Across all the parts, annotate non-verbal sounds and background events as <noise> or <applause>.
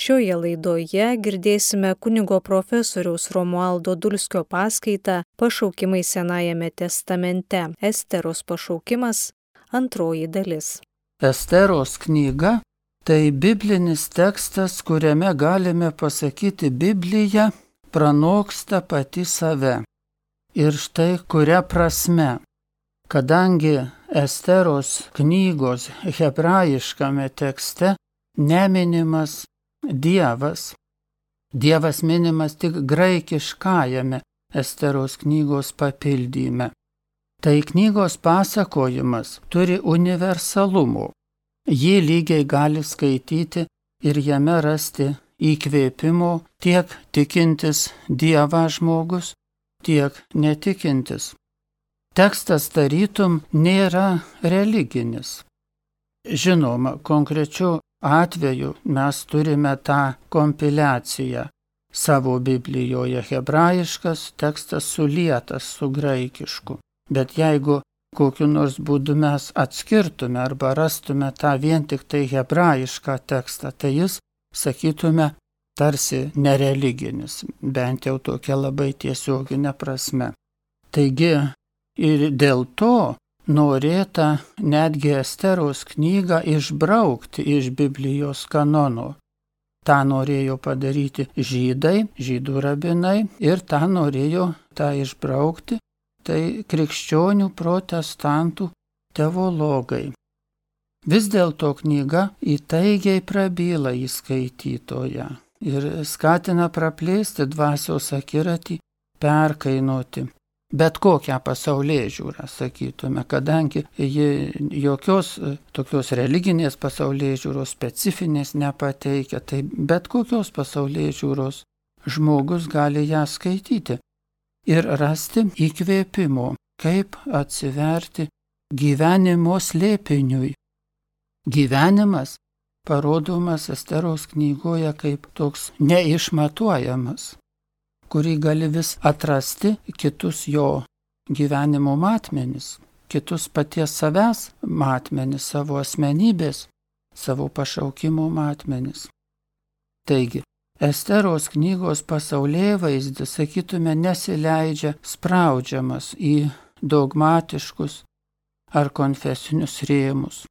Šioje laidoje girdėsime kunigo profesoriaus Romualdo Dulskio paskaitą Pašaukimai Senajame testamente - Esteros pašaukimas - antroji dalis. Esteros knyga tai biblinis tekstas, kuriame galime pasakyti Biblija pranoksta pati save. Ir štai kuria prasme. Kadangi Esteros knygos hebrajiškame tekste neminimas Dievas. Dievas minimas tik graikiškajame Esteros knygos papildyme. Tai knygos pasakojimas turi universalumo. Jį lygiai gali skaityti ir jame rasti įkvėpimo tiek tikintis Dievą žmogus, tiek netikintis. Tekstas tarytum nėra religinis. Žinoma, konkrečiu atveju mes turime tą kompiliaciją. Savo Biblijoje hebrajiškas tekstas sulietas su graikišku. Bet jeigu kokiu nors būdu mes atskirtume arba rastume tą vien tik tai hebrajišką tekstą, tai jis, sakytume, tarsi nereliginis, bent jau tokia labai tiesioginė prasme. Taigi ir dėl to norėta netgi Esteros knygą išbraukti iš Biblijos kanono. Ta norėjo padaryti žydai, žydų rabinai ir tą norėjo tą išbraukti, tai krikščionių protestantų teologai. Vis dėlto knyga įtaigiai prabyla į skaitytoją ir skatina praplėsti dvasios akiratį, perkainuoti bet kokią pasaulyje žiūrą, sakytume, kadangi ji jokios tokios religinės pasaulyje žiūros specifinės nepateikia, tai bet kokios pasaulyje žiūros žmogus gali ją skaityti ir rasti įkvėpimo, kaip atsiverti gyvenimo slėpiniui. Gyvenimas parodomas Esteros knygoje kaip toks neišmatuojamas kurį gali vis atrasti kitus jo gyvenimo matmenis, kitus paties savęs matmenis, savo asmenybės, savo pašaukimo matmenis. Taigi, Esteros knygos pasaulyje vaizdis, sakytume, nesileidžia spraudžiamas į dogmatiškus ar konfesinius rėmus.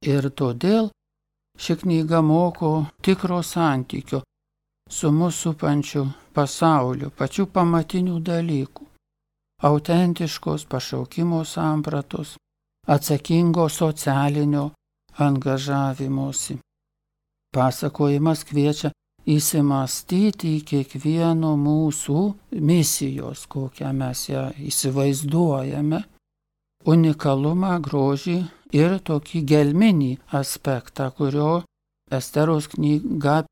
Ir todėl ši knyga moko tikro santykio su mūsų pančiu pasauliu, pačių pamatinių dalykų - autentiškos pašaukimo sampratos, atsakingo socialinio angažavimosi. Pasakojimas kviečia įsimastyti į kiekvieno mūsų misijos, kokią mes ją įsivaizduojame, unikalumą, grožį ir tokį gelminį aspektą, kurio Esteros knyga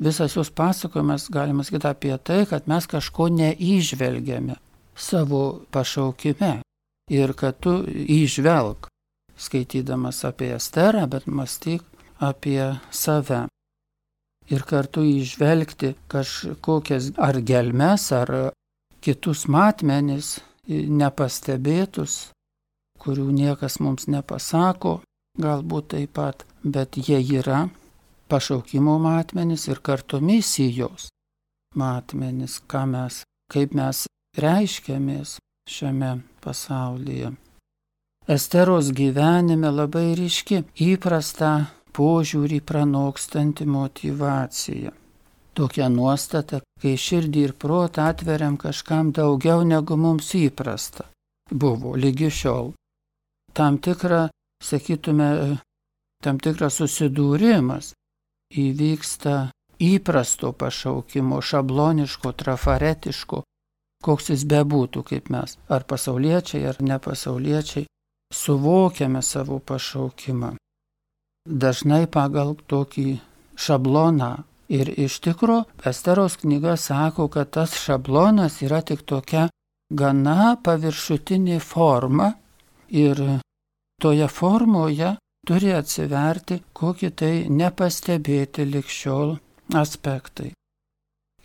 visas jos pasakojimas, galima sakyti, apie tai, kad mes kažko neižvelgiame savo pašaukime ir kad tu įžvelg, skaitydamas apie Esterą, bet mąstyk apie save. Ir kartu įžvelgti kažkokias ar gelmes, ar kitus matmenis, nepastebėtus, kurių niekas mums nepasako, galbūt taip pat, bet jie yra pašaukimo matmenis ir kartu misijos matmenis, ką mes, kaip mes reiškiamės šiame pasaulyje. Esteros gyvenime labai ryški įprasta požiūrį pranokstanti motivacija. Tokia nuostata, kai širdį ir protą atveriam kažkam daugiau negu mums įprasta. Buvo lygi šiol. Tam tikra, sakytume, tam tikras susidūrimas įvyksta įprasto pašaukimo, šabloniško, trafaretiško, koks jis bebūtų kaip mes, ar pasauliečiai, ar nepasauliečiai, suvokiame savo pašaukimą. Dažnai pagal tokį šabloną. Ir iš tikro, Esteros knyga sako, kad tas šablonas yra tik tokia gana paviršutinė forma ir toje formoje turi atsiverti kokie tai nepastebėti likščiol aspektai.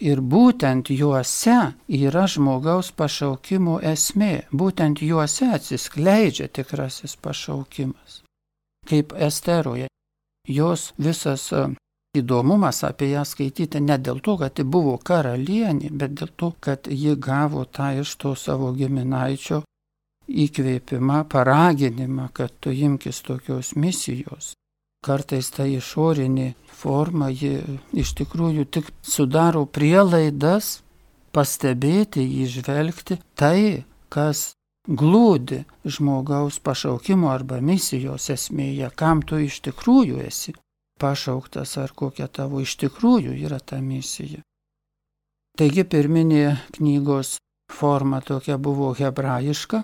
Ir būtent juose yra žmogaus pašaukimo esmė, būtent juose atsiskleidžia tikrasis pašaukimas. Kaip Esteroje, jos visas įdomumas apie ją skaityti ne dėl to, kad ji buvo karalienė, bet dėl to, kad ji gavo tą iš to savo giminaičio įkvėpimą, paraginimą, kad tu imkis tokios misijos. Kartais ta išorinė forma, ji iš tikrųjų tik sudaro prielaidas pastebėti, įžvelgti tai, kas glūdi žmogaus pašaukimo arba misijos esmėje, kam tu iš tikrųjų esi pašauktas ar kokia tavo iš tikrųjų yra ta misija. Taigi pirminė knygos forma tokia buvo hebrajiška,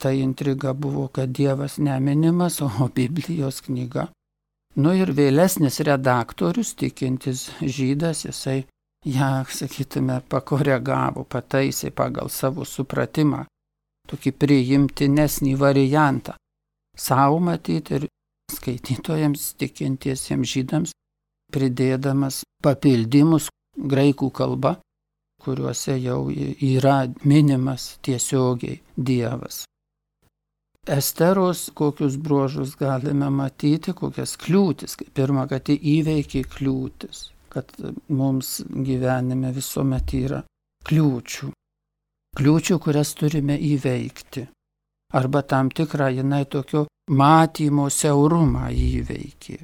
ta intriga buvo, kad Dievas neminimas, o <laughs> Biblijos knyga. Nu ir vėlesnis redaktorius, tikintis žydas, jisai ją, sakytume, pakoregavo, pataisė pagal savo supratimą, tokį priimtinesnį variantą. Savo matyti ir skaitytojams, tikintiesiems žydams, pridėdamas papildymus graikų kalba, kuriuose jau yra minimas tiesiogiai Dievas. Esteros kokius bruožus galime matyti, kokias kliūtis. Pirma, kad jį įveikia kliūtis, kad mums gyvenime visuomet yra kliūčių. Kliūčių, kurias turime įveikti. Arba tam tikrą jinai tokio matymo siaurumą įveikė.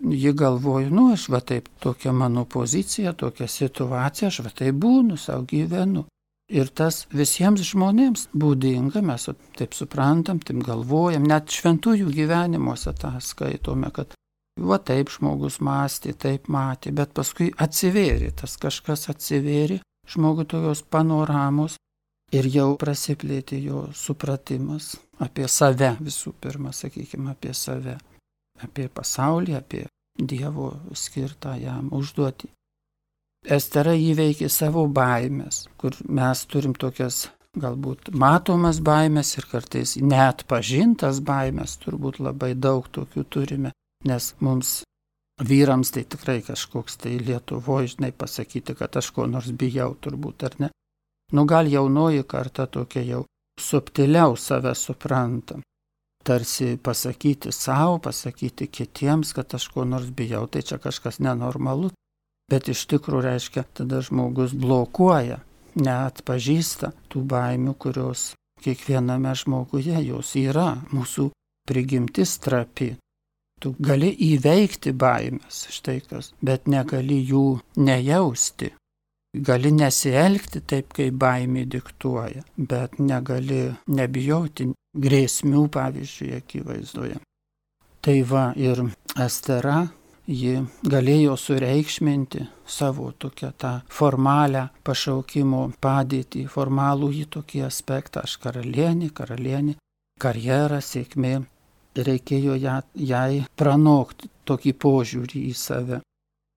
Ji galvoju, nu aš va taip, tokia mano pozicija, tokia situacija, aš va taip būnu, savo gyvenu. Ir tas visiems žmonėms būdinga, mes taip suprantam, taip galvojam, net šventųjų gyvenimuose tą skaitome, kad va taip žmogus mąstė, taip matė, bet paskui atsivėrė, tas kažkas atsivėrė, žmogui tokios panoramos ir jau prasiplėtė jo supratimas apie save visų pirma, sakykime, apie save, apie pasaulį, apie Dievo skirtą jam užduoti. Estera įveikė savo baimės, kur mes turim tokias galbūt matomas baimės ir kartais net pažintas baimės, turbūt labai daug tokių turime, nes mums vyrams tai tikrai kažkoks tai Lietuvoje, žinai, pasakyti, kad aš ko nors bijau, turbūt ar ne. Nu gal jaunoji karta tokia jau subtiliau save supranta. Tarsi pasakyti savo, pasakyti kitiems, kad aš ko nors bijau, tai čia kažkas nenormalu, Bet iš tikrųjų reiškia, tada žmogus blokuoja, neatpažįsta tų baimių, kurios kiekviename žmoguje jos yra, mūsų prigimtis trapi. Tu gali įveikti baimės, štai kas, bet negali jų nejausti. Gali nesielgti taip, kaip baimė diktuoja, bet negali nebijoti grėsmių, pavyzdžiui, akivaizdoje. Tai va ir Estera ji galėjo sureikšminti savo tokią tą formalią pašaukimo padėtį, formalų į tokį aspektą, aš karalienė, karalienė, karjera, sėkmė. Reikėjo jai pranokti tokį požiūrį į save.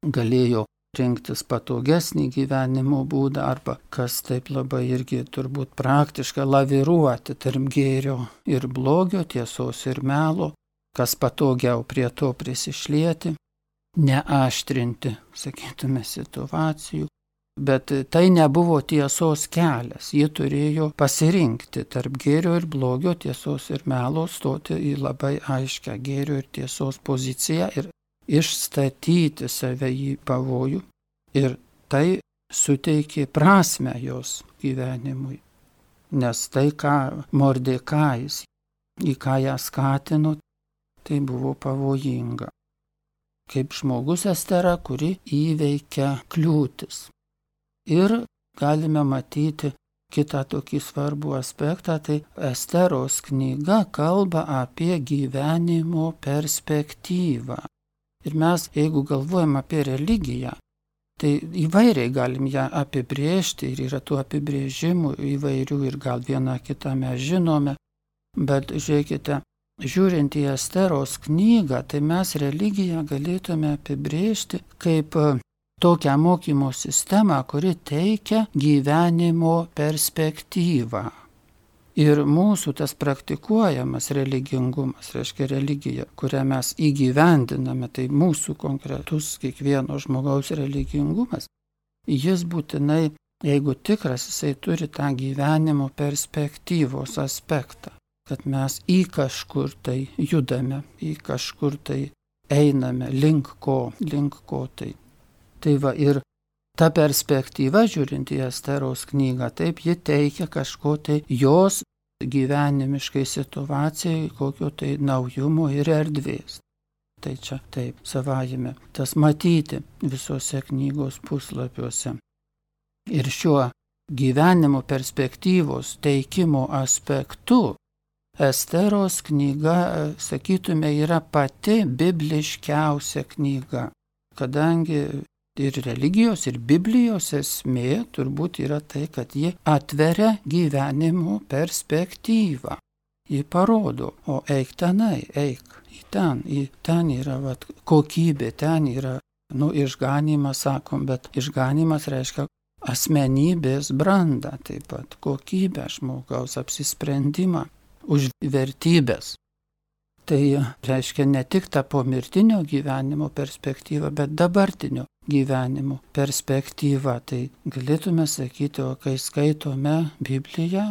Galėjo rinktis patogesnį gyvenimo būdą arba, kas taip labai irgi turbūt praktiška, laviruoti tarp gėrio ir blogio, tiesos ir melo, kas patogiau prie to prisišlieti neaštrinti, sakytume, situacijų. Bet tai nebuvo tiesos kelias. Ji turėjo pasirinkti tarp gėrio ir blogio, tiesos ir melo, stoti į labai aiškę gėrio ir tiesos poziciją ir išstatyti save į pavojų. Ir tai suteikė prasme jos gyvenimui. Nes tai, ką Mordekais, į ką ją skatino, tai buvo pavojinga kaip žmogus Estera, kuri įveikia kliūtis. Ir galime matyti kitą tokį svarbų aspektą, tai Esteros knyga kalba apie gyvenimo perspektyvą. Ir mes, jeigu galvojam apie religiją, tai įvairiai galim ją apibriežti ir yra tų apibrėžimų įvairių ir gal vieną kitą mes žinome, bet žiūrėkite, žiūrint į Esteros knygą, tai mes religiją galėtume apibrėžti kaip e, tokią mokymo sistemą, kuri teikia gyvenimo perspektyvą. Ir mūsų tas praktikuojamas religingumas, reiškia religija, kurią mes įgyvendiname, tai mūsų konkretus kiekvieno žmogaus religingumas, jis būtinai, jeigu tikras, jisai turi tą gyvenimo perspektyvos aspektą kad mes į kažkur tai judame, į kažkur tai einame, link ko, link ko tai. Tai va ir ta perspektyva, žiūrint į Esteros knygą, taip ji teikia kažko tai jos gyvenimiškai situacijai, kokio tai naujumo ir erdvės. Tai čia taip savajame tas matyti visose knygos puslapiuose. Ir šiuo gyvenimo perspektyvos teikimo aspektu Esteros knyga, sakytume, yra pati bibliškiausia knyga, kadangi ir religijos, ir Biblijos esmė turbūt yra tai, kad ji atveria gyvenimo perspektyvą. Ji parodo, o eik tenai, eik į ten, į ten yra vat, kokybė, ten yra, nu, išganimas, sakom, bet išganimas reiškia asmenybės brandą, taip pat kokybę žmogaus apsisprendimą už vertybės. Tai reiškia ne tik tą pomirtinio gyvenimo perspektyvą, bet dabartinio gyvenimo perspektyvą. Tai galėtume sakyti, o kai skaitome Bibliją,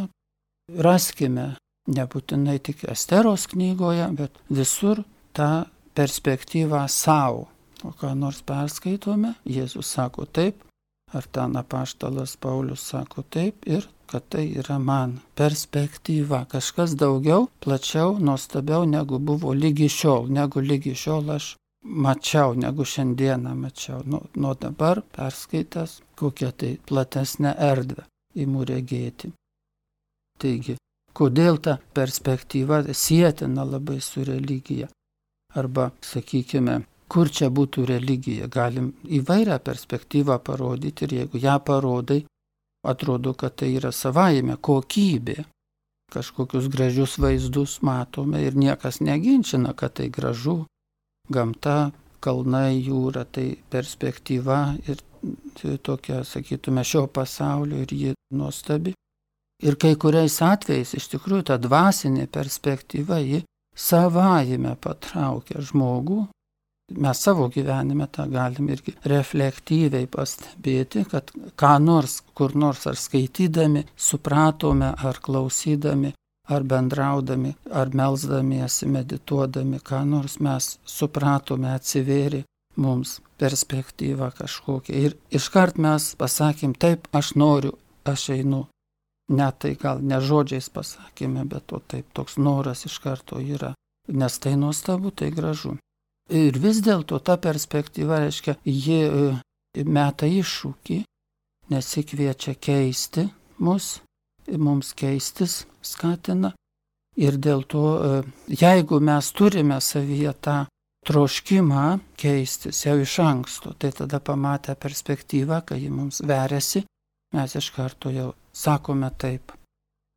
raskime nebūtinai tik Esteros knygoje, bet visur tą perspektyvą savo. O ką nors perskaitome, Jėzus sako taip, ar ten apaštalas Paulius sako taip ir kad tai yra man perspektyva, kažkas daugiau, plačiau, nuostabiau negu buvo lygi šiol, negu lygi šiol aš mačiau, negu šiandieną mačiau. Nu, nuo dabar perskaitęs kokią tai platesnę erdvę įmų regėti. Taigi, kodėl ta perspektyva sėtina labai su religija? Arba, sakykime, kur čia būtų religija? Galim įvairią perspektyvą parodyti ir jeigu ją parodai, atrodo, kad tai yra savaime kokybė. Kažkokius gražius vaizdus matome ir niekas neginčina, kad tai gražu. Gamta, kalnai, jūra, tai perspektyva ir tokia, sakytume, šio pasaulio ir ji nuostabi. Ir kai kuriais atvejais iš tikrųjų ta dvasinė perspektyva ji savaime patraukia žmogų mes savo gyvenime tą galim irgi reflektyviai pastebėti, kad ką nors, kur nors ar skaitydami, supratome, ar klausydami, ar bendraudami, ar melzdamiesi, medituodami, ką nors mes supratome, atsivėrė mums perspektyva kažkokia. Ir iškart mes pasakėm, taip, aš noriu, aš einu. Net tai gal ne žodžiais pasakėme, bet to taip toks noras iš karto yra. Nes tai nuostabu, tai gražu. Ir vis dėlto ta perspektyva reiškia, ji e, meta iššūkį, nesikviečia keisti mus, mums keistis skatina. Ir dėl to, e, jeigu mes turime savyje tą troškimą keistis jau iš anksto, tai tada pamatę perspektyvą, kai ji mums veriasi, mes iš karto jau sakome taip,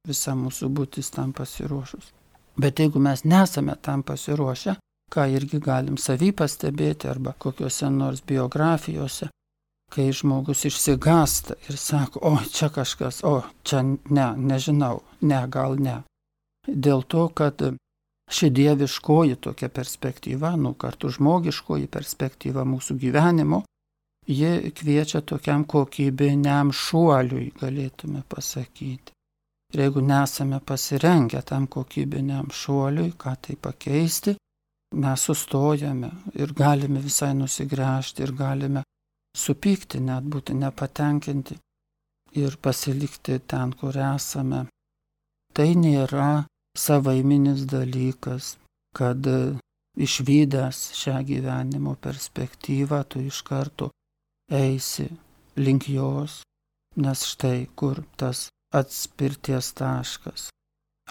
visa mūsų būtis tam pasiruošus. Bet jeigu mes nesame tam pasiruošę, ką irgi galim savy pastebėti arba kokiuose nors biografijose, kai žmogus išsigasta ir sako, o čia kažkas, o čia ne, nežinau, ne, gal ne. Dėl to, kad ši dieviškoji tokia perspektyva, nu kartu žmogiškoji perspektyva mūsų gyvenimo, ji kviečia tokiam kokybiniam šuoliui, galėtume pasakyti. Ir jeigu nesame pasirengę tam kokybiniam šuoliui, ką tai pakeisti, mes sustojame ir galime visai nusigręžti ir galime supykti, net būti nepatenkinti ir pasilikti ten, kur esame. Tai nėra savaiminis dalykas, kad išvykęs šią gyvenimo perspektyvą tu iš karto eisi link jos, nes štai kur tas atspirties taškas.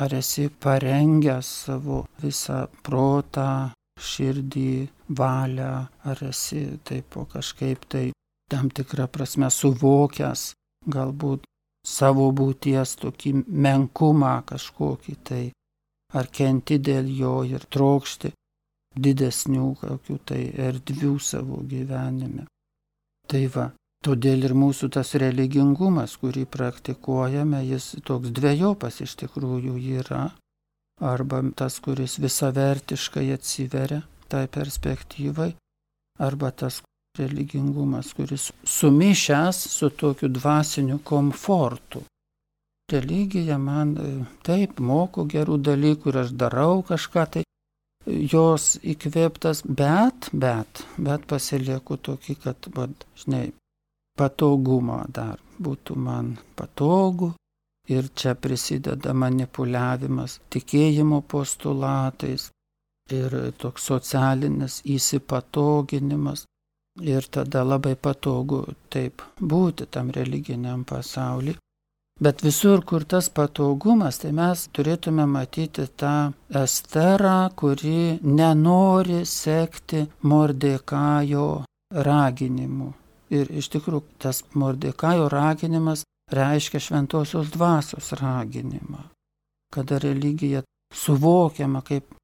Ar esi parengęs savo visą protą, širdį, valią, ar esi taip kažkaip tai tam tikrą prasme suvokęs galbūt savo būties tokį menkumą kažkokį tai, ar kenti dėl jo ir trokšti didesnių kokių tai erdvių savo gyvenime. Tai va, Todėl ir mūsų tas religingumas, kurį praktikuojame, jis toks dviejopas iš tikrųjų yra. Arba tas, kuris visavertiškai atsiveria tai perspektyvai, arba tas religingumas, kuris sumišęs su tokiu dvasiniu komfortu. Religija man e, taip moko gerų dalykų ir aš darau kažką tai, jos įkvėptas, bet, bet, bet pasilieku tokį, kad, vad, žinai, patogumą dar būtų man patogu. Ir čia prisideda manipuliavimas tikėjimo postulatais ir toks socialinis įsipatoginimas. Ir tada labai patogu taip būti tam religiniam pasauliu. Bet visur, kur tas patogumas, tai mes turėtume matyti tą esterą, kuri nenori sekti Mordekajo raginimu. Ir iš tikrųjų tas Mordekajo raginimas reiškia šventosios dvasios raginimą, kada religija suvokiama kaip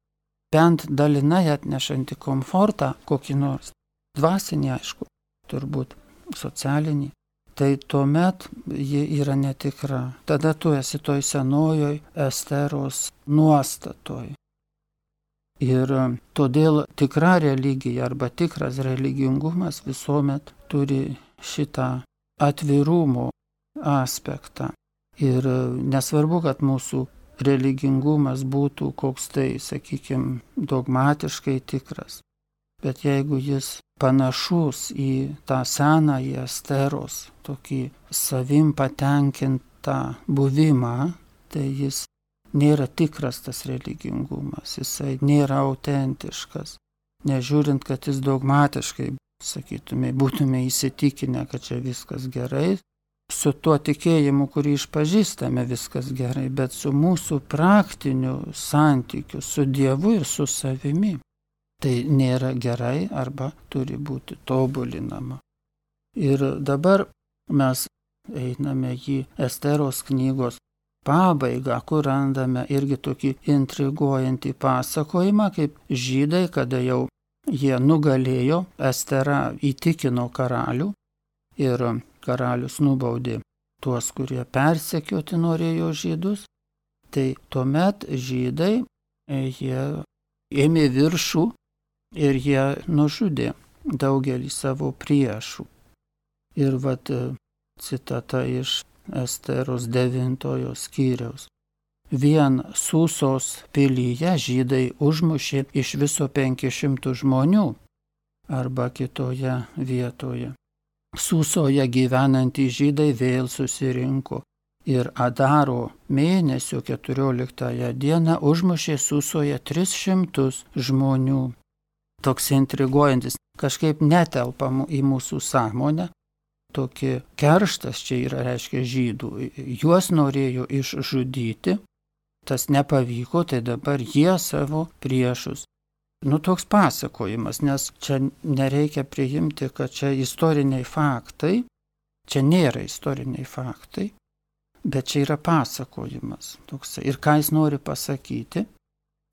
bent dalinai atnešanti komfortą kokį nors dvasinį, aišku, turbūt socialinį, tai tuomet ji yra netikra. Tada tu esi toj senojoj esteros nuostatoj. Ir todėl tikra religija arba tikras religingumas visuomet turi šitą atvirumo aspektą. Ir nesvarbu, kad mūsų religingumas būtų koks tai, sakykime, dogmatiškai tikras. Bet jeigu jis panašus į tą senąjį Esteros, tokį savim patenkintą buvimą, tai jis nėra tikras tas religingumas, jisai nėra autentiškas. Nežiūrint, kad jis dogmatiškai, sakytume, būtume įsitikinę, kad čia viskas gerai, su tuo tikėjimu, kurį išpažįstame, viskas gerai, bet su mūsų praktiniu santykiu su Dievu ir su savimi tai nėra gerai arba turi būti tobulinama. Ir dabar mes einame į Esteros knygos pabaigą, kur randame irgi tokį intriguojantį pasakojimą, kaip žydai, kada jau jie nugalėjo, Estera įtikino karalių ir karalius nubaudė tuos, kurie persekioti norėjo žydus, tai tuomet žydai jie ėmė viršų ir jie nužudė daugelį savo priešų. Ir vat citata iš Esteros devintojo skyriaus. Vien Susos pilyje žydai užmušė iš viso 500 žmonių arba kitoje vietoje. Susoje gyvenantys žydai vėl susirinko ir Adaro mėnesio 14 dieną užmušė Susoje 300 žmonių toks intriguojantis, kažkaip netelpa į mūsų sąmonę. Tokie kerštas čia yra, reiškia, žydų. Juos norėjo išžudyti, tas nepavyko, tai dabar jie savo priešus. Nu toks pasakojimas, nes čia nereikia priimti, kad čia istoriniai faktai, čia nėra istoriniai faktai, bet čia yra pasakojimas. Toks. Ir ką jis nori pasakyti,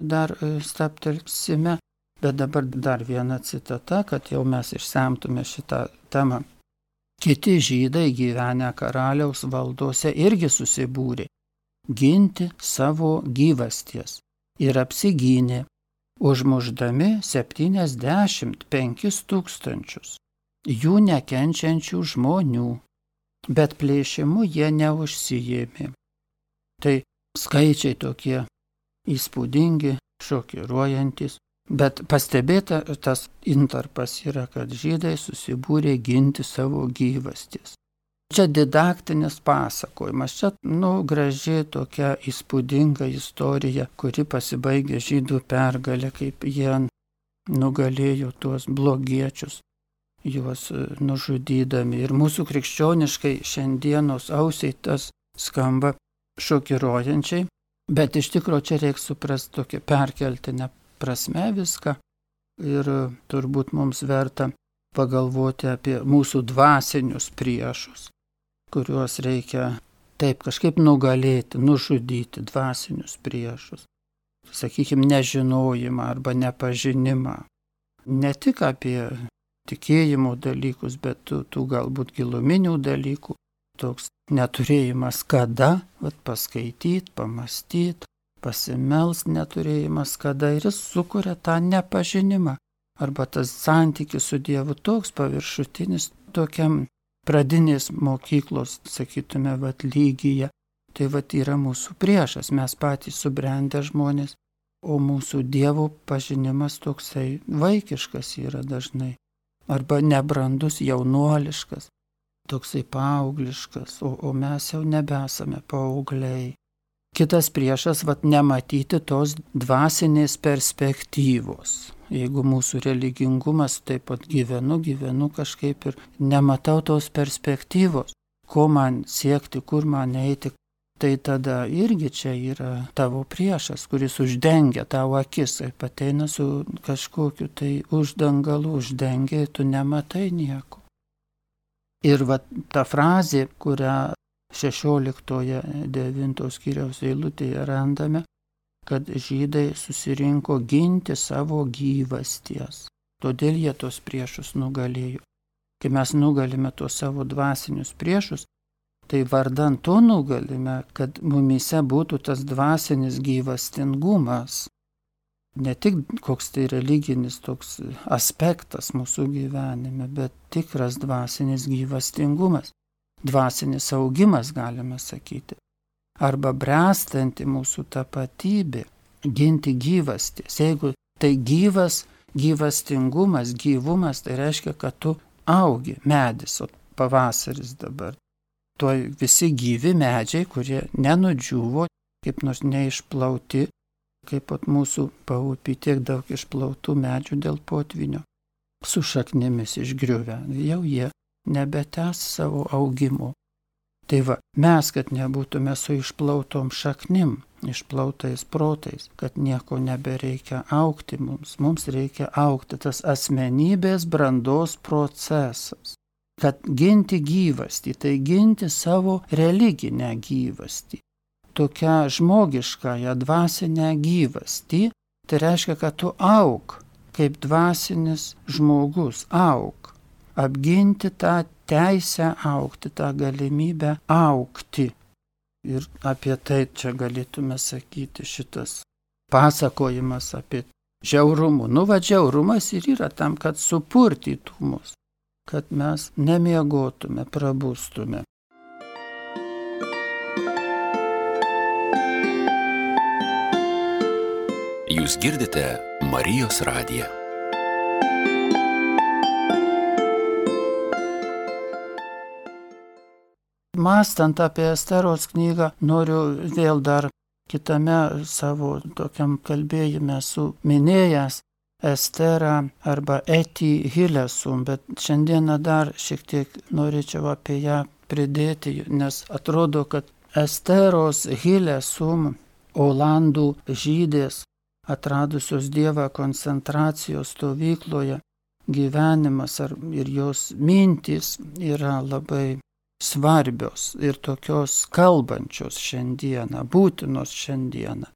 dar e, staptelsime, Bet dabar dar viena citata, kad jau mes išsemtume šitą temą. Kiti žydai gyvenę karaliaus valdose irgi susibūrė. Ginti savo gyvasties. Ir apsigynė, užmuždami 75 tūkstančius jų nekenčiančių žmonių, bet plėšimu jie neužsijėmė. Tai skaičiai tokie įspūdingi, šokiruojantis, Bet pastebėta tas intarpas yra, kad žydai susibūrė ginti savo gyvastis. Čia didaktinis pasakojimas, čia, nu, graži tokia įspūdinga istorija, kuri pasibaigė žydų pergalę, kaip jie nugalėjo tuos blogiečius, juos nužudydami. Ir mūsų krikščioniškai šiandienos ausiai tas skamba šokiruojančiai, bet iš tikrųjų čia reikia suprasti tokią perkeltinę prasme viską ir turbūt mums verta pagalvoti apie mūsų dvasinius priešus, kuriuos reikia taip kažkaip nugalėti, nužudyti dvasinius priešus. Sakykime, nežinojimą arba nepažinimą. Ne tik apie tikėjimo dalykus, bet tų, tų galbūt giluminių dalykų. Toks neturėjimas kada, vat, paskaityti, pamastyti, pasimels neturėjimas kada ir jis sukuria tą nepažinimą. Arba tas santykis su Dievu toks paviršutinis, tokiam pradinės mokyklos, sakytume, vat lygyje. Tai vat yra mūsų priešas, mes patys subrendę žmonės o mūsų Dievo pažinimas toksai vaikiškas yra dažnai, arba nebrandus jaunuoliškas, toksai paaugliškas, o, o mes jau nebesame paaugliai. Kitas priešas, vad nematyti tos dvasinės perspektyvos. Jeigu mūsų religingumas taip pat gyvenu, gyvenu kažkaip ir nematau tos perspektyvos, ko man siekti, kur man eiti, tai tada irgi čia yra tavo priešas, kuris uždengia tavo akis, tai pateina su kažkokiu tai uždangalu, uždengia, tu nematai nieko. Ir va ta frazė, kurią 16-9 skyriaus eilutėje randame, kad žydai susirinko ginti savo gyvasties. Todėl jie tos priešus nugalėjo. Kai mes nugalime tuos savo dvasinius priešus, tai vardan to nugalime, kad mumise būtų tas dvasinis gyvastingumas. Ne tik koks tai religinis toks aspektas mūsų gyvenime, bet tikras dvasinis gyvastingumas dvasinis augimas, galime sakyti, arba bręstanti mūsų tapatybė, ginti gyvastis. Jeigu tai gyvas, gyvastingumas, gyvumas, tai reiškia, kad tu augi medis, o pavasaris dabar. Tuo visi gyvi medžiai, kurie nenudžiuvo, kaip nors neišplauti, kaip pat mūsų paupį tiek daug išplautų medžių dėl potvinio, su šaknimis išgriuvę, jau jie nebetęs savo augimo. Tai va, mes, kad nebūtume su išplautom šaknim, išplautais protais, kad nieko nebereikia aukti mums, mums reikia aukti tas asmenybės brandos procesas. Kad ginti gyvastį, tai ginti savo religinę gyvastį. Tokią žmogiškąją dvasinę gyvastį, tai reiškia, kad tu auk kaip dvasinis žmogus, auk apginti tą teisę aukti, tą galimybę aukti. Ir apie tai čia galėtume sakyti šitas pasakojimas apie žiaurumų. Nu, va, žiaurumas ir yra tam, kad supurtytų mus, kad mes nemiegotume, prabustume. Jūs girdite Marijos radiją. Mastant apie Esteros knygą, noriu vėl dar kitame savo tokiam kalbėjime su minėjęs Esterą arba Eti Hilesum, bet šiandieną dar šiek tiek norėčiau apie ją pridėti, nes atrodo, kad Esteros Hilesum, Olandų žydės, atradusios Dievą koncentracijos stovykloje, gyvenimas ar, ir jos mintys yra labai svarbios ir tokios kalbančios šiandieną, būtinos šiandieną.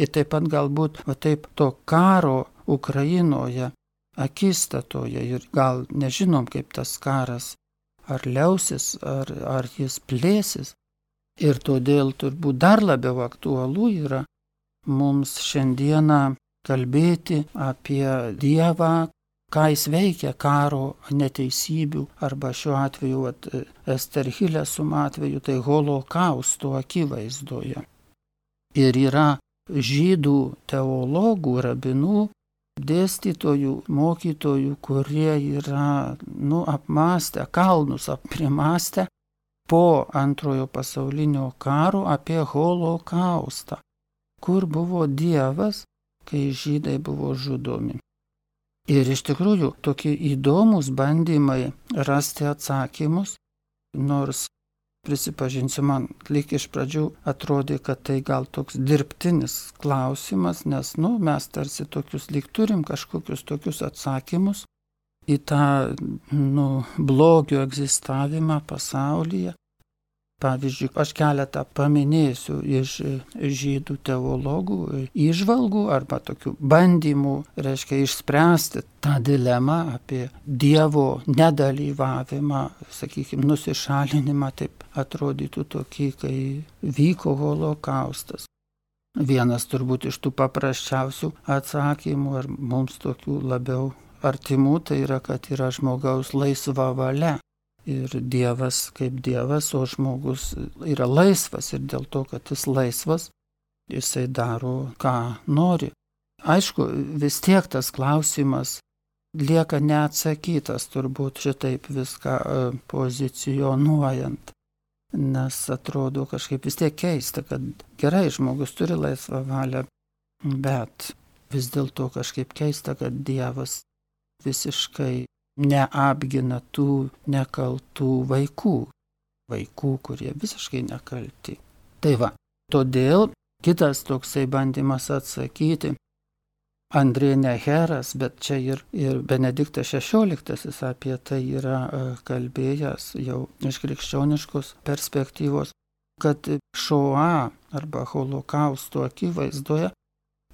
Ir taip pat galbūt va taip to karo Ukrainoje akistatoje ir gal nežinom, kaip tas karas ar liausis, ar, ar jis plėsis. Ir todėl turbūt dar labiau aktualu yra mums šiandieną kalbėti apie Dievą, ką jis veikia karo neteisybių arba šiuo atveju at, Esterhilesum atveju tai holokausto akivaizdoje. Ir yra žydų teologų, rabinų, dėstytojų, mokytojų, kurie yra, nu, apmastę, kalnus aprimastę po antrojo pasaulinio karo apie holokaustą, kur buvo Dievas, kai žydai buvo žudomi. Ir iš tikrųjų tokie įdomus bandymai rasti atsakymus, nors prisipažinsiu, man lik iš pradžių atrodė, kad tai gal toks dirbtinis klausimas, nes, nu, mes tarsi tokius lik turim kažkokius tokius atsakymus į tą, nu, blogio egzistavimą pasaulyje. Pavyzdžiui, aš keletą paminėsiu iš žydų teologų išvalgų arba tokių bandymų, reiškia, išspręsti tą dilemą apie Dievo nedalyvavimą, sakykime, nusišalinimą, taip atrodytų tokį, kai vyko holokaustas. Vienas turbūt iš tų paprasčiausių atsakymų, ar mums tokių labiau artimų, tai yra, kad yra žmogaus laisva valia ir Dievas kaip Dievas, o žmogus yra laisvas ir dėl to, kad jis laisvas, jisai daro, ką nori. Aišku, vis tiek tas klausimas lieka neatsakytas, turbūt šitaip viską e, pozicionuojant. Nes atrodo kažkaip vis tiek keista, kad gerai žmogus turi laisvą valią, bet vis dėlto kažkaip keista, kad Dievas visiškai neapgina tų nekaltų vaikų, vaikų, kurie visiškai nekalti. Tai va, todėl kitas toksai bandymas atsakyti, Andrė Neheras, bet čia ir, ir Benediktas XVI apie tai yra e, kalbėjęs jau iš krikščioniškos perspektyvos, kad šoa arba holokausto akivaizdoje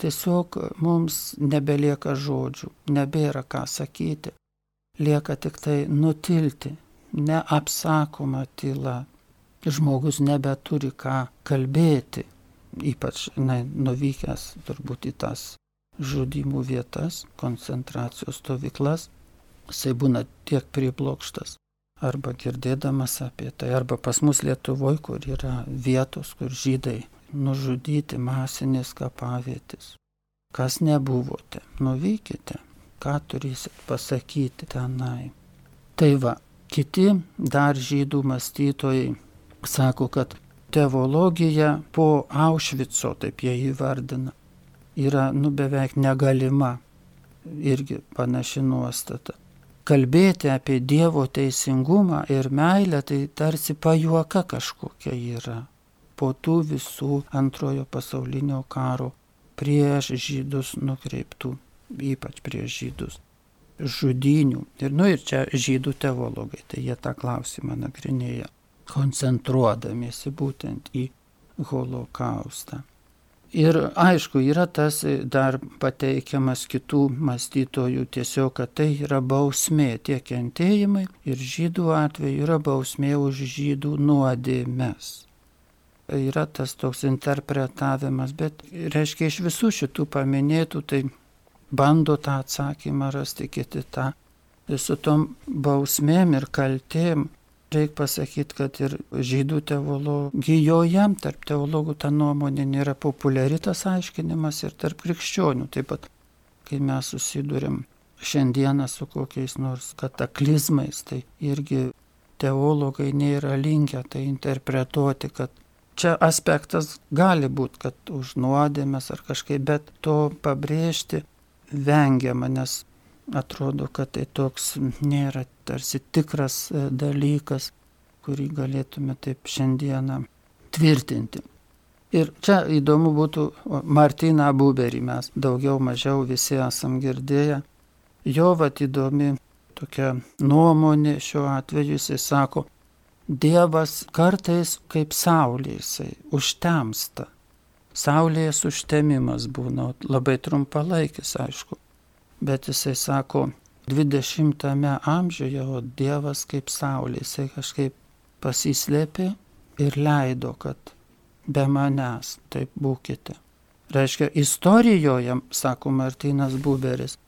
tiesiog mums nebelieka žodžių, nebėra ką sakyti, lieka tik tai nutilti, neapsakoma tyla. Žmogus nebeturi ką kalbėti, ypač na, nuvykęs turbūt į tas žudimų vietas, koncentracijos stovyklas, jisai būna tiek priblokštas. Arba girdėdamas apie tai, arba pas mus Lietuvoje, kur yra vietos, kur žydai nužudyti masinės kapavietės. Kas nebuvote, nuvykite, ką turėsit pasakyti tenai. Tai va, kiti dar žydų mąstytojai sako, kad teologija po Aušvico, taip jie įvardina, yra nu beveik negalima. Irgi panaši nuostata. Kalbėti apie Dievo teisingumą ir meilę tai tarsi pajuoka kažkokia yra. Po tų visų antrojo pasaulinio karo prieš žydus nukreiptų, ypač prieš žydus, žudinių. Ir, nu, ir čia žydų teologai, tai jie tą klausimą nagrinėja, koncentruodamiesi būtent į holokaustą. Ir aišku, yra tas dar pateikiamas kitų mąstytojų tiesiog, kad tai yra bausmė, tie kentėjimai ir žydų atveju yra bausmė už žydų nuodėmes. Yra tas toks interpretavimas, bet reiškia iš visų šitų paminėtų, tai bando tą atsakymą rasti kiti tą. Su tom bausmėm ir kaltėm Reikia pasakyti, kad ir žydų teologijoje, tarp teologų ta nuomonė nėra populiari tas aiškinimas ir tarp krikščionių. Taip pat, kai mes susidurėm šiandieną su kokiais nors kataklizmais, tai irgi teologai nėra linkę tai interpretuoti, kad čia aspektas gali būti, kad už nuodėmės ar kažkaip, bet to pabrėžti vengiama, nes atrodo, kad tai toks nėra tarsi tikras e, dalykas, kurį galėtume taip šiandieną tvirtinti. Ir čia įdomu būtų Martiną Buberį, mes daugiau mažiau visi esam girdėję. Jo vat įdomi tokia nuomonė šiuo atveju, jisai sako, Dievas kartais kaip saulė jisai užtemsta. Saulės užtemimas būna labai trumpalaikis, aišku bet jisai sako, 20-ame amžiuje, o Dievas kaip saulė, jisai kažkaip pasislėpė ir leido, kad be manęs taip būkite. Reiškia, istorijoje, sako Martinas Buberis,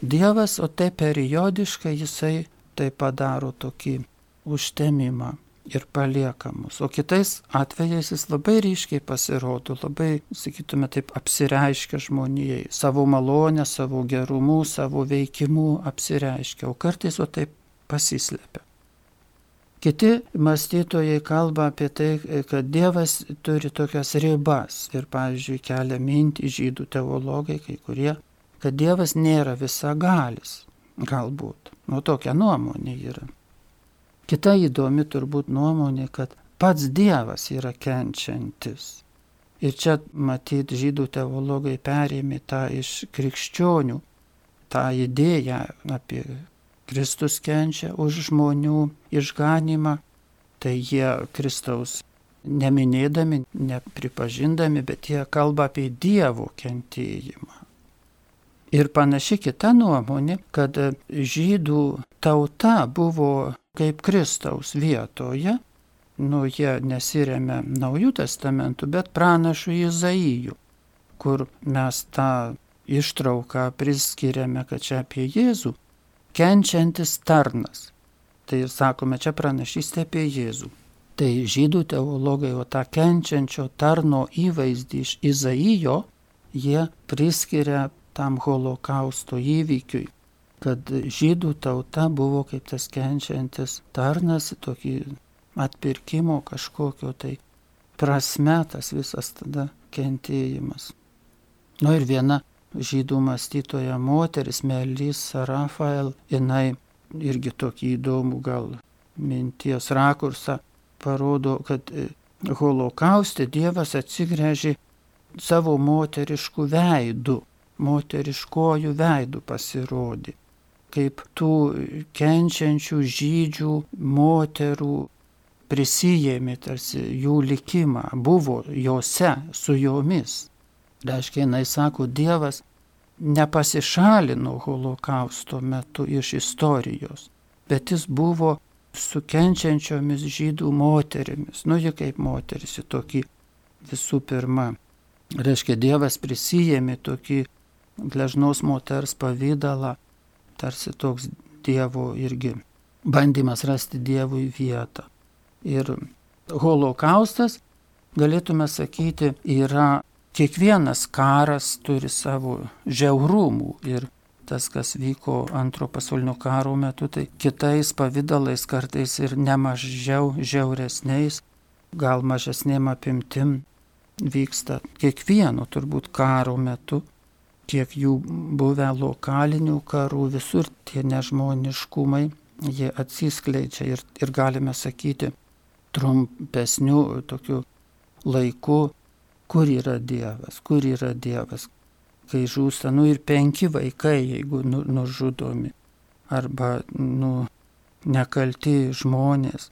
Dievas, o tai periodiškai jisai tai padaro tokį užtemimą ir palieka mus. O kitais atvejais jis labai ryškiai pasirodo, labai, sakytume, taip apsireiškia žmonijai, savo malonę, savo gerumu, savo veikimu apsireiškia, o kartais o taip pasislepia. Kiti mąstytojai kalba apie tai, kad Dievas turi tokias ribas ir, pavyzdžiui, kelia mintį žydų teologai, kai kurie, kad Dievas nėra visagalis. Galbūt. Nu, tokia nuomonė yra. Kita įdomi turbūt nuomonė, kad pats Dievas yra kenčiantis. Ir čia matyti žydų teologai perėmė tą iš krikščionių, tą idėją apie Kristus kenčia už žmonių išganimą, tai jie Kristaus neminėdami, nepripažindami, bet jie kalba apie Dievo kentėjimą. Ir panaši kita nuomonė, kad žydų tauta buvo kaip Kristaus vietoje, nu jie nesiremia naujų testamentų, bet pranašų Izaijų, kur mes tą ištrauką priskiriame, kad čia apie Jėzų, kenčiantis tarnas. Tai sakome, čia pranašystė apie Jėzų. Tai žydų teologai, o tą kenčiančio tarno įvaizdį iš Izaijo, jie priskiria tam holokausto įvykiui, kad žydų tauta buvo kaip tas kenčiantis tarnas, tokį atpirkimo kažkokio tai prasme tas visas tada kentėjimas. Nu ir viena žydų mąstytoja moteris, Melisa Rafael, jinai irgi tokį įdomų gal minties rakursą parodo, kad e, holokauste Dievas atsigręžė savo moteriškų veidų, moteriškojų veidų pasirodė, kaip tų kenčiančių žydžių moterų prisijėmė tarsi jų likimą, buvo juose su jomis. Reiškia, jinai sako, Dievas nepasišalino holokausto metu iš istorijos, bet jis buvo su kenčiančiomis žydų moterimis. Nu, ji kaip moteris į tokį visų pirma. Reiškia, Dievas prisijėmė tokį gležnos moters pavydalą, tarsi toks Dievo irgi bandymas rasti Dievui vietą. Ir holokaustas, galėtume sakyti, yra kiekvienas karas turi savo žiaurumų ir tas, kas vyko antro pasaulinio karo metu, tai kitais pavydalais kartais ir nemažiau žiauresniais, gal mažesnėm apimtim vyksta kiekvieno turbūt karo metu, tiek jų buvę lokalinių karų, visur tie nežmoniškumai, jie atsiskleidžia ir, ir galime sakyti trumpesnių tokių laikų kur yra Dievas, kur yra Dievas, kai žūsta, nu ir penki vaikai, jeigu nu, nužudomi, arba, nu, nekalti žmonės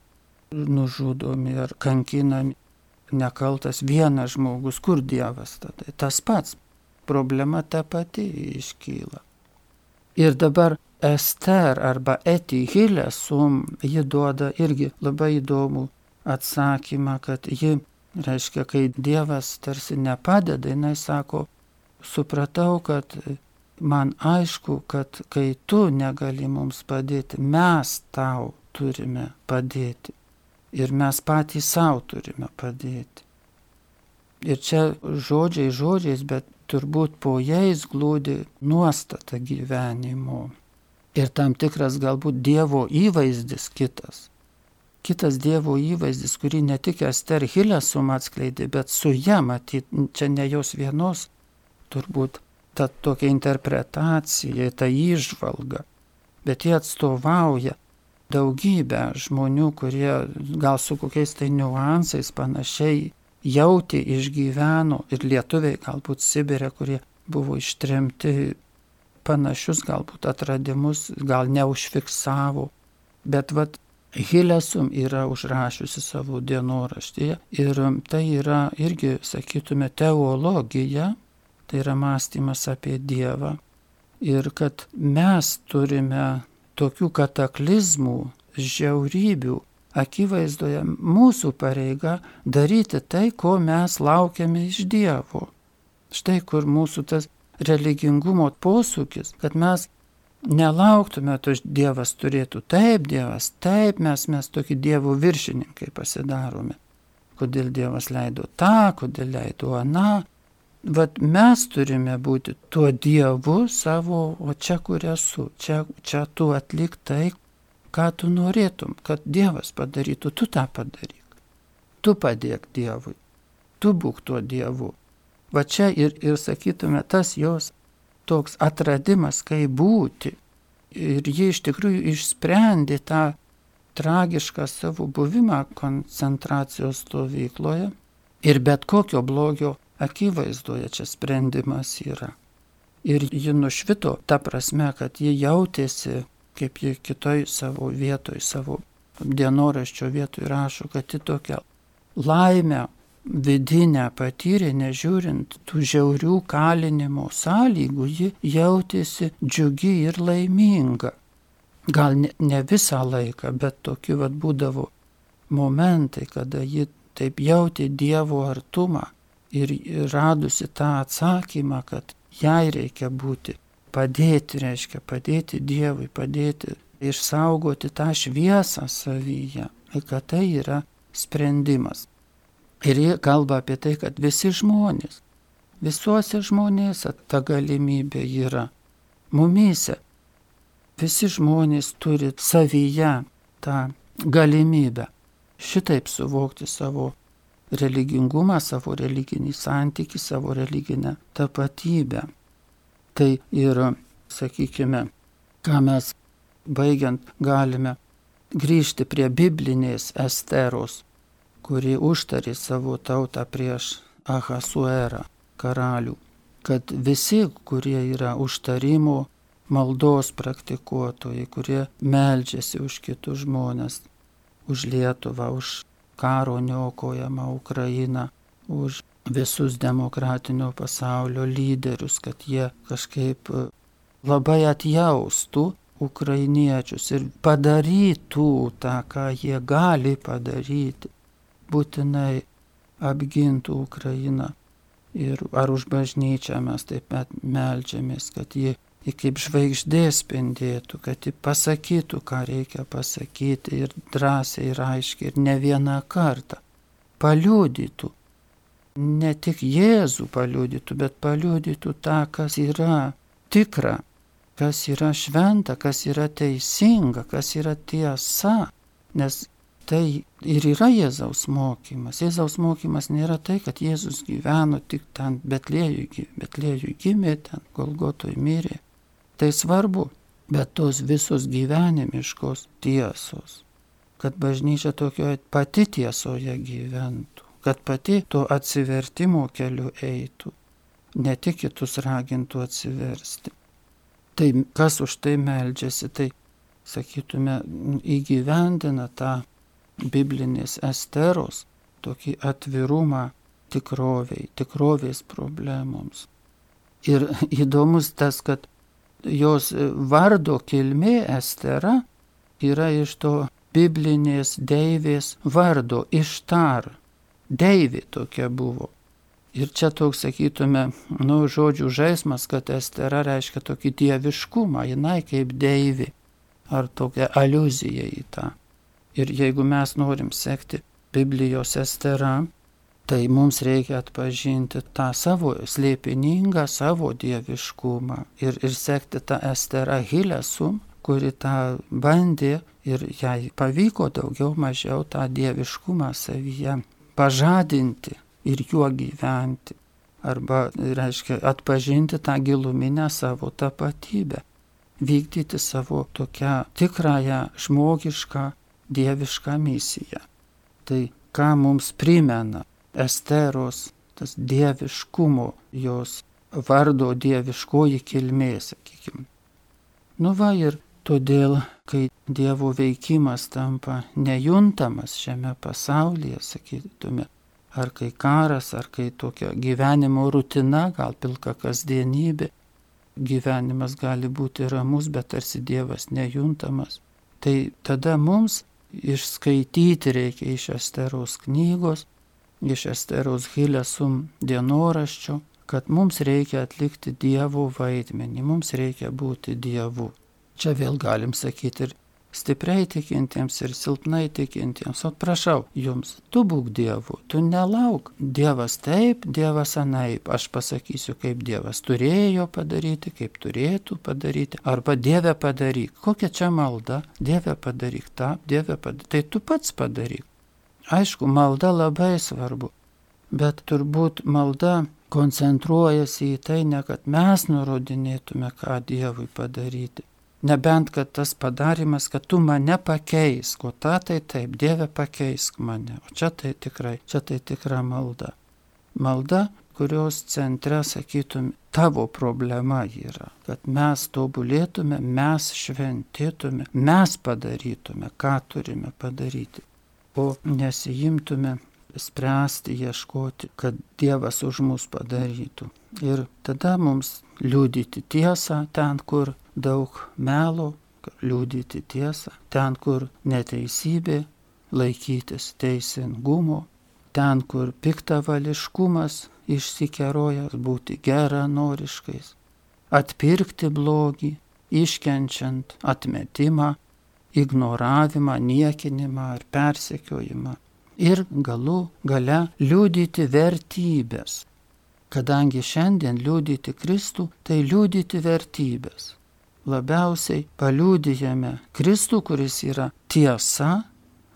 nužudomi ar kankinami, nekaltas vienas žmogus, kur Dievas tada. Tas pats, problema ta pati iškyla. Ir dabar Ester arba Eti Hilesum, ji duoda irgi labai įdomų atsakymą, kad ji Reiškia, kai Dievas tarsi nepadeda, jinai sako, supratau, kad man aišku, kad kai tu negali mums padėti, mes tau turime padėti. Ir mes patys savo turime padėti. Ir čia žodžiai žodžiais, bet turbūt po jais glūdi nuostata gyvenimo. Ir tam tikras galbūt Dievo įvaizdis kitas kitas Dievo įvaizdis, kurį ne tik Ester Hilesum atskleidė, bet su ją matyt, čia ne jos vienos, turbūt ta tokia interpretacija, ta įžvalga, bet jie atstovauja daugybę žmonių, kurie gal su kokiais tai niuansais panašiai jauti, išgyveno ir lietuviai galbūt Sibirė, kurie buvo ištremti panašius galbūt atradimus, gal neužfiksavo, bet vad Hilesum yra užrašiusi savo dienoraštyje ir tai yra irgi, sakytume, teologija, tai yra mąstymas apie Dievą. Ir kad mes turime tokių kataklizmų, žiaurybių akivaizdoje mūsų pareiga daryti tai, ko mes laukiame iš Dievo. Štai kur mūsų tas religingumo posūkis, kad mes Nelauktume, to Dievas turėtų taip, Dievas taip, mes mes tokie Dievo viršininkai pasidarome. Kodėl Dievas leido tą, kodėl leido aną. Vat mes turime būti tuo Dievu savo, o čia kur esu, čia, čia tu atlik tai, ką tu norėtum, kad Dievas padarytų, tu tą padaryk. Tu padėk Dievui, tu būk tuo Dievu. Va čia ir, ir sakytume, tas jos toks atradimas, kaip būti. Ir jie iš tikrųjų išsprendė tą tragišką savo buvimą koncentracijos stovykloje. Ir bet kokio blogio akivaizdoje čia sprendimas yra. Ir ji nušvito tą prasme, kad ji jautėsi, kaip ji kitoj savo vietoj, savo dienoraščio vietoj rašo, kad ji tokia laimę vidinę patyrė, nežiūrint tų žiaurių kalinimo sąlygų, ji jautėsi džiugi ir laiminga. Gal ne, ne visą laiką, bet tokiu vad būdavo momentai, kada ji taip jautė Dievo artumą ir radusi tą atsakymą, kad jai reikia būti, padėti, reiškia padėti Dievui, padėti išsaugoti tą šviesą savyje, kad tai yra sprendimas. Ir jie kalba apie tai, kad visi žmonės, visuose žmonėse ta galimybė yra. Mumyse visi žmonės turi savyje tą galimybę šitaip suvokti savo religingumą, savo religinį santykį, savo religinę tapatybę. Tai ir, sakykime, ką mes baigiant galime grįžti prie biblinės esteros, kuri užtarė savo tautą prieš Ahasuerą karalių, kad visi, kurie yra užtarimo maldos praktikuotojai, kurie meldžiasi už kitus žmonės, už Lietuvą, už karo niokojamą Ukrainą, už visus demokratinio pasaulio lyderius, kad jie kažkaip e, labai atjaustų ukrainiečius ir padarytų tą, ką jie gali padaryti. Būtinai apgintų Ukrainą. Ir ar už bažnyčią mes taip pat melžiamės, kad ji ji kaip žvaigždė spindėtų, kad ji pasakytų, ką reikia pasakyti ir drąsiai ir aiškiai ir ne vieną kartą paliūdytų. Ne tik Jėzų paliūdytų, bet paliūdytų tą, kas yra tikra, kas yra šventa, kas yra teisinga, kas yra tiesa. Nes tai ir yra Jėzaus mokymas. Jėzaus mokymas nėra tai, kad Jėzus gyveno tik ten Betlėjui, Betlėjui gimė, ten Golgotoj mirė. Tai svarbu, bet tos visos gyvenimiškos tiesos, kad bažnyčia tokioje pati tiesoje gyventų, kad pati to atsivertimo keliu eitų, ne tik kitus ragintų atsiversti. Tai kas už tai meldžiasi, tai sakytume, įgyvendina tą biblinės esteros tokį atvirumą tikroviai, tikrovės problemoms. Ir įdomus tas, kad jos vardo kilmė Estera yra iš to biblinės deivės vardo ištar. Deivė tokia buvo. Ir čia toks, sakytume, nu, žodžių žaismas, kad Estera reiškia tokį dieviškumą, jinai kaip deivė, ar tokia aluzija į tą. Ir jeigu mes norim sekti Biblijos Estera, tai mums reikia atpažinti tą savo slėpiningą, savo dieviškumą ir, ir sekti tą Esterą Hilesum, kuri tą bandė ir jai pavyko daugiau mažiau tą dieviškumą savyje pažadinti ir juo gyventi. Arba, reiškia, atpažinti tą giluminę savo tapatybę, vykdyti savo tokią tikrąją žmogišką, dievišką misiją. Tai ką mums primena Esteros, tas dieviškumo, jos vardo dieviškoji kilmė, sakykime. Nu va ir todėl, kai Dievo veikimas tampa nejuntamas šiame pasaulyje, sakytume, ar kai karas, ar kai tokia gyvenimo rutina, gal pilka kasdienybė, gyvenimas gali būti ramus, bet tarsi Dievas nejuntamas. Tai tada mums išskaityti reikia iš Esteros knygos iš Esteros Hilesum dienoraščio, kad mums reikia atlikti Dievo vaidmenį, mums reikia būti Dievu. Čia vėl galim sakyti ir stipriai tikintiems ir silpnai tikintiems, o prašau jums, tu būk Dievu, tu nelauk. Dievas taip, Dievas anaip, aš pasakysiu, kaip Dievas turėjo padaryti, kaip turėtų padaryti, arba Dieve padaryk. Kokia čia malda? Dieve padaryk tą, Dieve padaryk. Tai tu pats padaryk. Aišku, malda labai svarbu, bet turbūt malda koncentruojasi į tai ne, kad mes nurodinėtume, ką Dievui padaryti. Nebent, kad tas padarimas, kad tu mane pakeisk, o ta tai taip, Dieve pakeisk mane. O čia tai tikrai, čia tai tikra malda. Malda, kurios centre, sakytum, tavo problema yra, kad mes tobulėtume, mes šventėtume, mes padarytume, ką turime padaryti o nesijimtume spręsti, ieškoti, kad Dievas už mus padarytų. Ir tada mums liūdyti tiesą ten, kur daug melo, liūdyti tiesą, ten, kur neteisybė, laikytis teisingumo, ten, kur piktavališkumas išsikerojas, būti geranoriškais, atpirkti blogį, iškenčiant atmetimą ignoravimą, niekinimą ar persekiojimą. ir galų gale liūdyti vertybės. Kadangi šiandien liūdyti Kristų, tai liūdyti vertybės. Labiausiai paliūdėjame Kristų, kuris yra tiesa,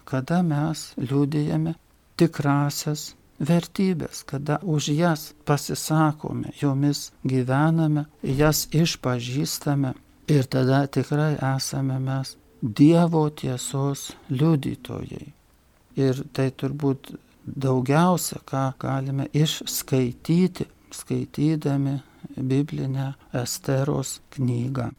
kada mes liūdėjame tikrasias vertybės, kada už jas pasisakome, jomis gyvename, jas išpažįstame ir tada tikrai esame mes Dievo tiesos liudytojai. Ir tai turbūt daugiausia, ką galime išskaityti, skaitydami biblinę Esteros knygą.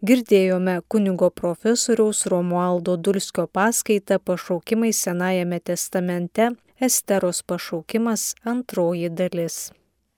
Girdėjome kunigo profesoriaus Romualdo Dulskio paskaitą pašaukimai Senajame testamente Esteros pašaukimas antroji dalis.